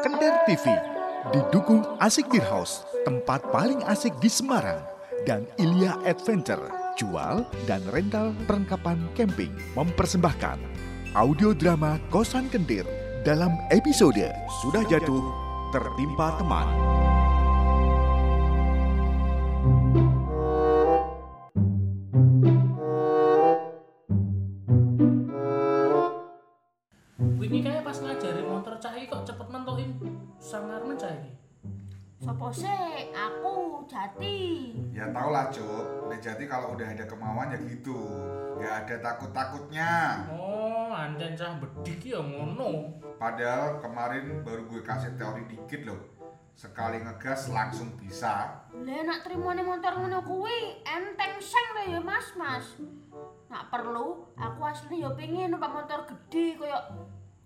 Kender TV didukung Asik Beer House, tempat paling asik di Semarang, dan Ilya Adventure, jual dan rental perlengkapan camping, mempersembahkan audio drama Kosan Kendir dalam episode Sudah Jatuh Tertimpa Teman. Ya tau lah Cuk, jadi kalau udah ada kemauan ya gitu Gak ada takut-takutnya Oh, anjen cah bedik ya ngono. Padahal kemarin baru gue kasih teori dikit loh Sekali ngegas langsung bisa Lah nak trimone motor ngono kuwi enteng seng lho ya Mas, Mas. Nak perlu aku asli ya pengen numpak motor gede koyo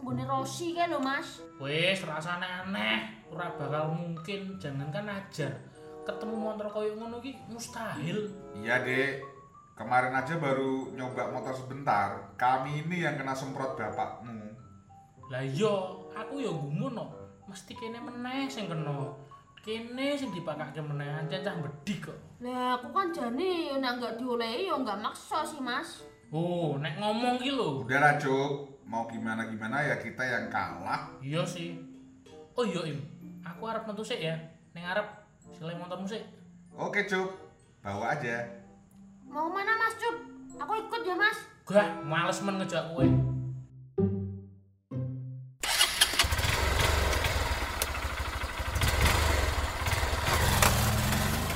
nggone Rossi kae lho Mas. Wis rasane aneh, ora bakal mungkin jangankan ajar. Ketemu motor koyo ngono iki mustahil. Iya dek, kemarin aja baru nyoba motor sebentar Kami ini yang kena semprot bapakmu Lah iya, aku ya gumun no. Mesti kene meneh sing kena. Kene sing dipakake meneh anjen cah bedik kok. Lah aku kan jane ya nak enggak diolehi ya enggak maksa sih Mas. Oh, nek ngomong ki lho. Udah lah Cuk, mau gimana-gimana ya kita yang kalah Iya sih. Oh iya Im, aku arep metu sik ya. Ning arep silih motormu sik. Oke Cuk, bawa aja Mau mana Mas Cuk? Aku ikut ya Mas. Gah, males men ngejak kowe.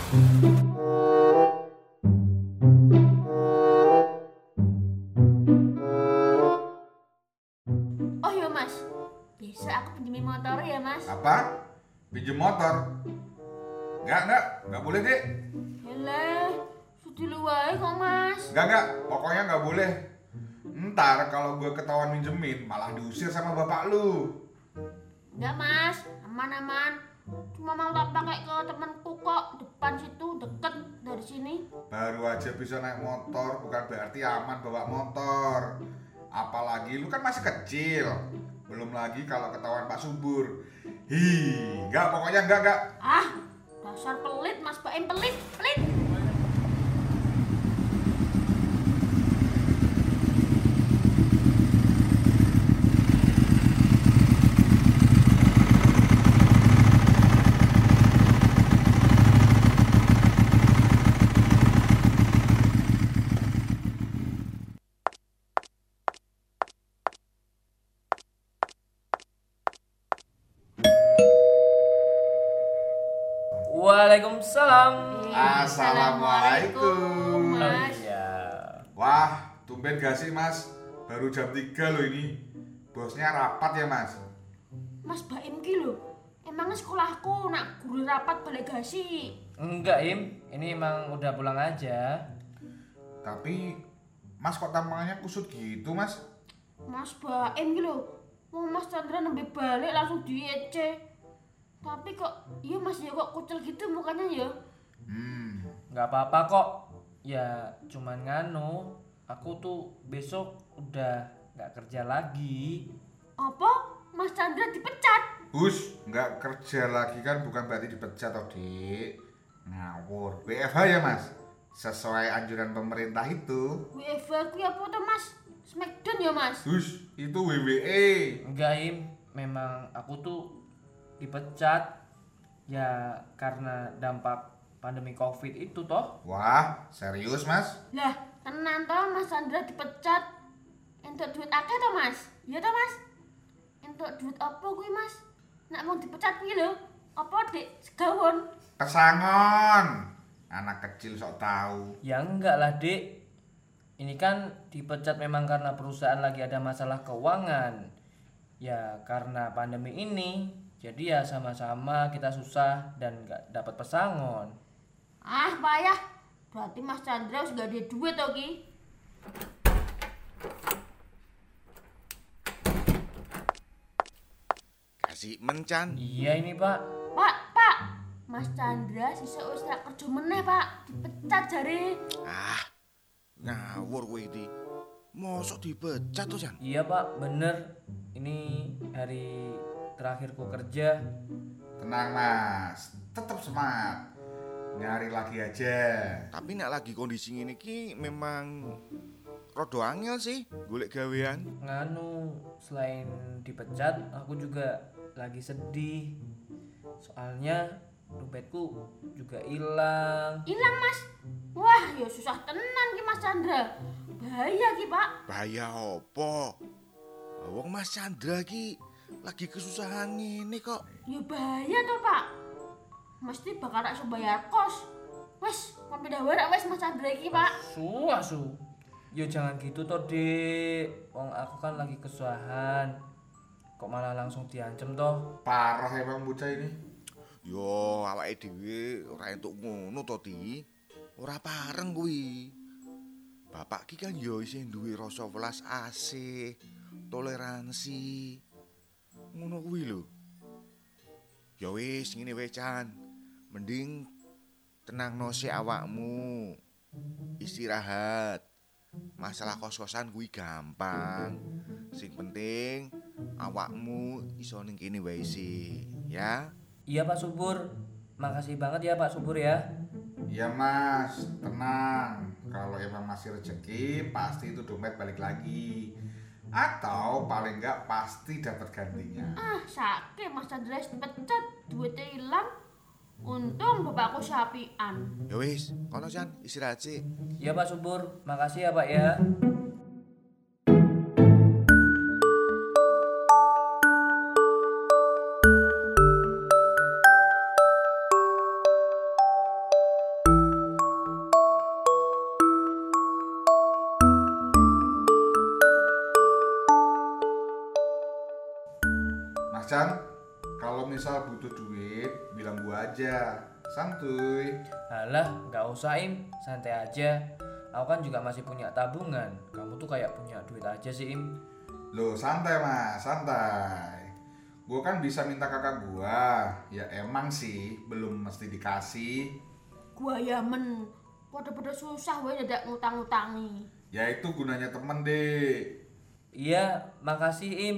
Oh Enggak, enggak, enggak boleh dek Heleh, sudah luai kok Mas. Enggak, enggak, pokoknya enggak boleh. Ntar kalau gue ketahuan minjemin malah diusir sama bapak lu. Enggak mas, aman-aman. Cuma mau tak pakai ke temanku kok. Depan situ deket dari sini. Baru aja bisa naik motor bukan berarti aman bawa motor. Apalagi lu kan masih kecil. Belum lagi kalau ketahuan Pak Subur. Hi, enggak pokoknya enggak enggak Ah, dasar pelit mas Baim pelit, pelit. Waalaikumsalam. Assalamualaikum. Mas. Iya. Wah, tumben gak sih mas? Baru jam 3 loh ini Bosnya rapat ya mas? Mas Baim ki lho. Emangnya sekolahku nak guru rapat balik gasi. Enggak, Im. Ini emang udah pulang aja. Tapi mas kok tampangnya kusut gitu mas? Mas Baim ki lho. Mau Mas Chandra nembe balik langsung diece. Tapi kok iya Mas ya kok kucel gitu mukanya ya. Hmm, Enggak apa-apa kok. Ya, cuman nganu. Aku tuh besok udah nggak kerja lagi. Apa? Mas Chandra dipecat? Bus, nggak kerja lagi kan bukan berarti dipecat toh dik Ngawur, WFH ya mas? Sesuai anjuran pemerintah itu WFH ku apa tuh Mas? Smackdown ya Mas? Bus, itu E. WWE Enggak, Im. Memang aku tuh dipecat. Ya, karena dampak pandemi Covid itu toh. Wah, serius mas? Lah, tenan toh Mas Chandra dipecat. Entuk duit akeh toh Mas? Iya toh Mas? Entuk duit apa kuwi Mas? Nak mau dipecat kuwi lho. Apa Dik? Segawon. Kesangon Anak kecil sok tahu Ya enggak lah, Dek. Ini kan dipecat memang karena perusahaan lagi ada masalah keuangan. Ya, karena pandemi ini. Jadi ya sama-sama kita susah dan nggak dapat pesangon. Ah, payah. Berarti Mas Chandra gak ada duit toh ki. Kasih mencan. Iya ini, Pak. Pak, Pak. Mas Chandra sisa rak kerja meneh, Pak. Dipecat jare. Ah, ngawur kowe iki. Mosok dipecat to, Jan? Iya, Pak. Bener. Ini hari terakhirku kerja. Tenang mas, tetap semangat. Nyari lagi aja. Tapi nek lagi kondisi ini ki memang rodo angel sih golek gawean. Nganu, selain dipecat, aku juga lagi sedih. Soalnya dompetku juga hilang. Hilang mas. Wah, ya susah tenan ki Mas Chandra. Bahaya ki Pak. Bahaya opo? Wong Mas Chandra ki lagi kesusahan ini kok. Ya bahaya tuh Pak. Mesti bakal rak bayar kos. Wes, sampai dah warak wes Mas Chandra iki Pak. Su, asu. Yo jangan gitu toh, Dek. Wong aku kan lagi kesusahan. Kok malah langsung diancem toh? Parah emang bocah ini. Yo awake dhewe ora entuk ngono to, Di. Ora pareng kuwi. Bapak ki kan yo isih duwe rasa welas asih, toleransi. Ngono kuwi lho. Ya wis ngene wae, Chan. Mending tenangno sik awakmu. Istirahat. Masalah kos-kosan kuwi gampang. Sing penting awakmu iso ning kene wae sih, ya. Iya Pak Subur. Makasih banget ya Pak Subur ya. Ya mas, tenang. Kalau emang masih rezeki, pasti itu dompet balik lagi. Atau paling enggak pasti dapat gantinya. Ah, sakit Mas Chandra dipecat, duitnya hilang. Untung bapakku sapian. Ya wis, kono Chan, istirahat sih. Iya Pak Subur. Makasih ya Pak ya. Misal butuh duit, bilang gua aja. Santuy. Alah, nggak usah Im, santai aja. Aku kan juga masih punya tabungan. Kamu tuh kayak punya duit aja sih Im. Loh, santai mas, santai. Gua kan bisa minta kakak gua. Ya emang sih, belum mesti dikasih. Gua yamen. Pada-pada susah wae dadak ngutang-ngutangi. Ya itu gunanya temen deh. Iya, makasih Im.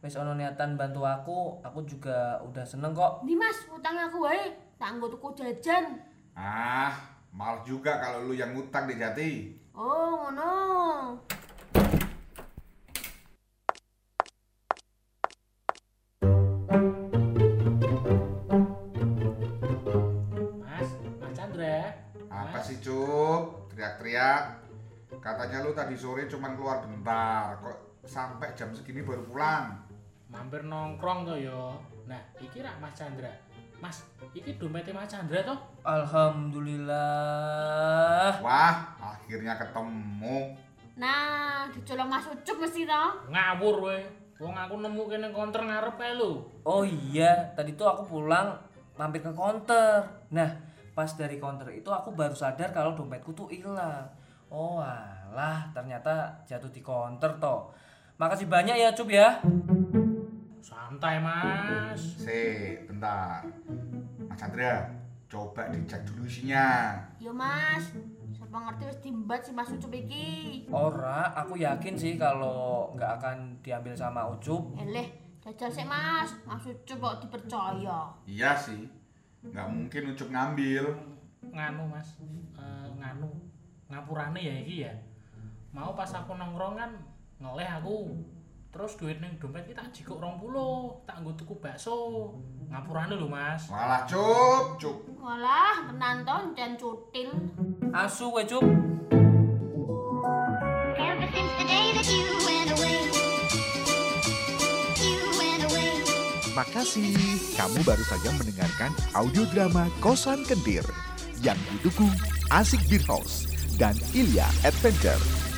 Wes ono niatan bantu aku, aku juga udah seneng kok. Nih Mas, utang aku wae. Tanggo tuku jajan. Ah, malah juga kalau lu yang ngutang deh Jati. Oh, ngono. Mas, Mas Chandra. Apa Mas, sih Cup? Teriak-teriak. Katanya lu tadi sore cuman keluar bentar. Kok sampai jam segini baru pulang? Mampir nongkrong to yo. Nah, iki rak Mas Chandra. Mas, iki dompetnya Mas Chandra toh? Alhamdulillah. Wah, akhirnya ketemu. Nah, dicolong Mas Ucup mesti toh. Ngawur we. Wong aku nemu kene konter ngarep ae lho. Oh iya, tadi tuh aku pulang mampir ke konter. Nah, pas dari konter itu aku baru sadar kalau dompetku tuh hilang. Oh alah, ternyata jatuh di konter toh. Makasih banyak ya Cup ya. Santai, Mas. Sih, bentar. Mas Chandra, coba dicek dulu isinya. Yo Mas, siapa ngerti wis dimbat si Mas Ucup iki. Ora, aku yakin sih kalau nggak akan diambil sama Ucup. Eleh, jajal sih Mas. Mas Ucup kok dipercaya. Iya sih. Nggak mungkin ucup ngambil. Nganu, Mas. Eh, nganu. Ngapurane ya iki ya. Mau pas aku nongkrong kan ngeleh aku. Terus duit ning dompet kita jikuk 20, tak nggo tuku bakso. Ngapurane lho, Mas. Malah cup, cup. Walah, tenan toh dan cutil. Asu we Cup. Ever since the day that you went away, you went away. Terima kasih. Kamu baru saja mendengarkan audio drama Kosan Kentir yang didukung Asik Beer House dan Ilya Adventure.